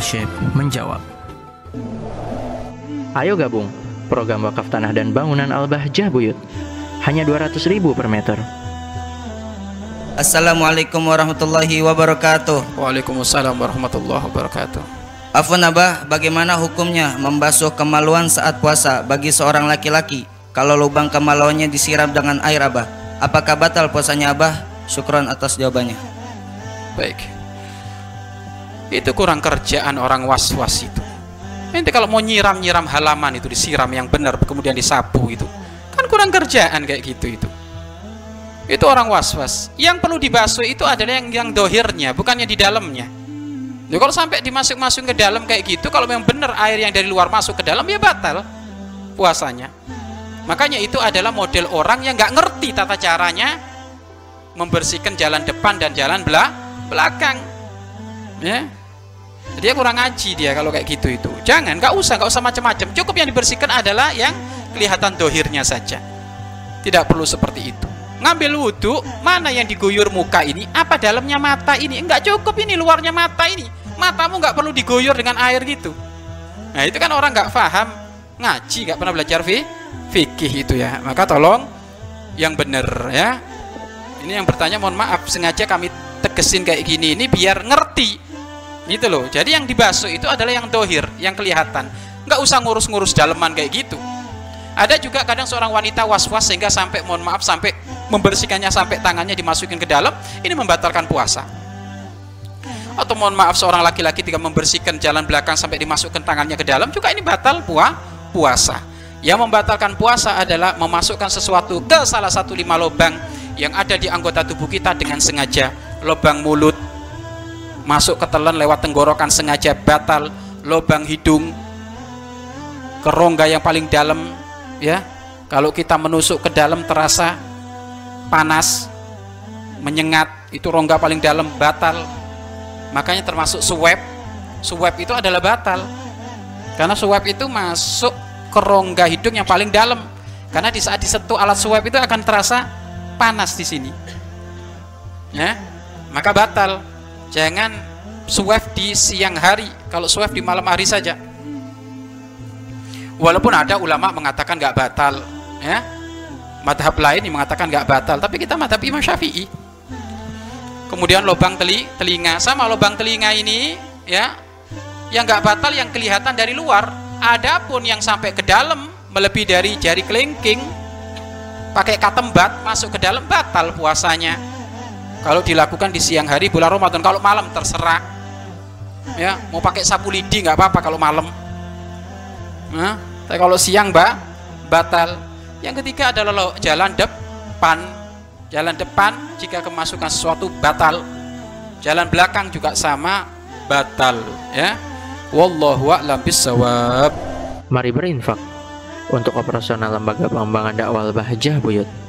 Syekh menjawab. Ayo gabung program wakaf tanah dan bangunan Al-Bahjah Buyut. Hanya 200 ribu per meter. Assalamualaikum warahmatullahi wabarakatuh. Waalaikumsalam warahmatullahi wabarakatuh. Afwan Abah, bagaimana hukumnya membasuh kemaluan saat puasa bagi seorang laki-laki kalau lubang kemaluannya disiram dengan air Abah? Apakah batal puasanya Abah? Syukron atas jawabannya. Baik. Itu kurang kerjaan orang was-was itu. Nanti kalau mau nyiram-nyiram halaman itu disiram yang benar kemudian disapu itu. Kan kurang kerjaan kayak gitu itu. Itu orang was-was. Yang perlu dibasuh itu adalah yang yang dohirnya, bukannya di dalamnya. Ya, kalau sampai dimasuk-masuk ke dalam kayak gitu, kalau memang benar air yang dari luar masuk ke dalam ya batal puasanya. Makanya itu adalah model orang yang nggak ngerti tata caranya membersihkan jalan depan dan jalan belakang. Ya, dia kurang ngaji dia kalau kayak gitu itu. Jangan, nggak usah, nggak usah macam-macam. Cukup yang dibersihkan adalah yang kelihatan dohirnya saja. Tidak perlu seperti itu. Ngambil wudhu, mana yang diguyur muka ini? Apa dalamnya mata ini? Enggak cukup ini luarnya mata ini. Matamu nggak perlu diguyur dengan air gitu. Nah itu kan orang nggak paham ngaji, nggak pernah belajar fi fikih itu ya. Maka tolong yang benar ya. Ini yang bertanya mohon maaf sengaja kami tegesin kayak gini ini biar ngerti gitu loh. Jadi yang dibasuh itu adalah yang dohir yang kelihatan. Nggak usah ngurus-ngurus daleman kayak gitu. Ada juga kadang seorang wanita was-was sehingga sampai mohon maaf sampai membersihkannya sampai tangannya dimasukin ke dalam ini membatalkan puasa. Atau mohon maaf seorang laki-laki tidak membersihkan jalan belakang sampai dimasukkan tangannya ke dalam juga ini batal puah, puasa. Yang membatalkan puasa adalah memasukkan sesuatu ke salah satu lima lubang yang ada di anggota tubuh kita dengan sengaja. Lubang mulut masuk ke telan lewat tenggorokan sengaja batal lubang hidung kerongga yang paling dalam ya. Kalau kita menusuk ke dalam terasa panas menyengat itu rongga paling dalam batal. Makanya termasuk swab swab itu adalah batal. Karena swab itu masuk ke rongga hidung yang paling dalam. Karena di saat disentuh alat swab itu akan terasa panas di sini. Ya maka batal jangan swab di siang hari. Kalau swab di malam hari saja. Walaupun ada ulama mengatakan nggak batal ya. Madhab lain yang mengatakan nggak batal tapi kita madhab Imam Syafi'i. Kemudian lubang teli, telinga. Sama lubang telinga ini ya. Yang nggak batal yang kelihatan dari luar adapun yang sampai ke dalam melebihi dari jari kelingking pakai katembat masuk ke dalam batal puasanya kalau dilakukan di siang hari bulan Ramadan kalau malam terserah. Ya mau pakai sapu lidi nggak apa-apa kalau malam. Nah, tapi kalau siang mbak batal. Yang ketiga adalah jalan depan. Jalan depan jika kemasukan sesuatu batal. Jalan belakang juga sama batal ya. Wallahu a'lam bisawab Mari berinfak untuk operasional lembaga pengembangan dakwah Bahjah Buyut.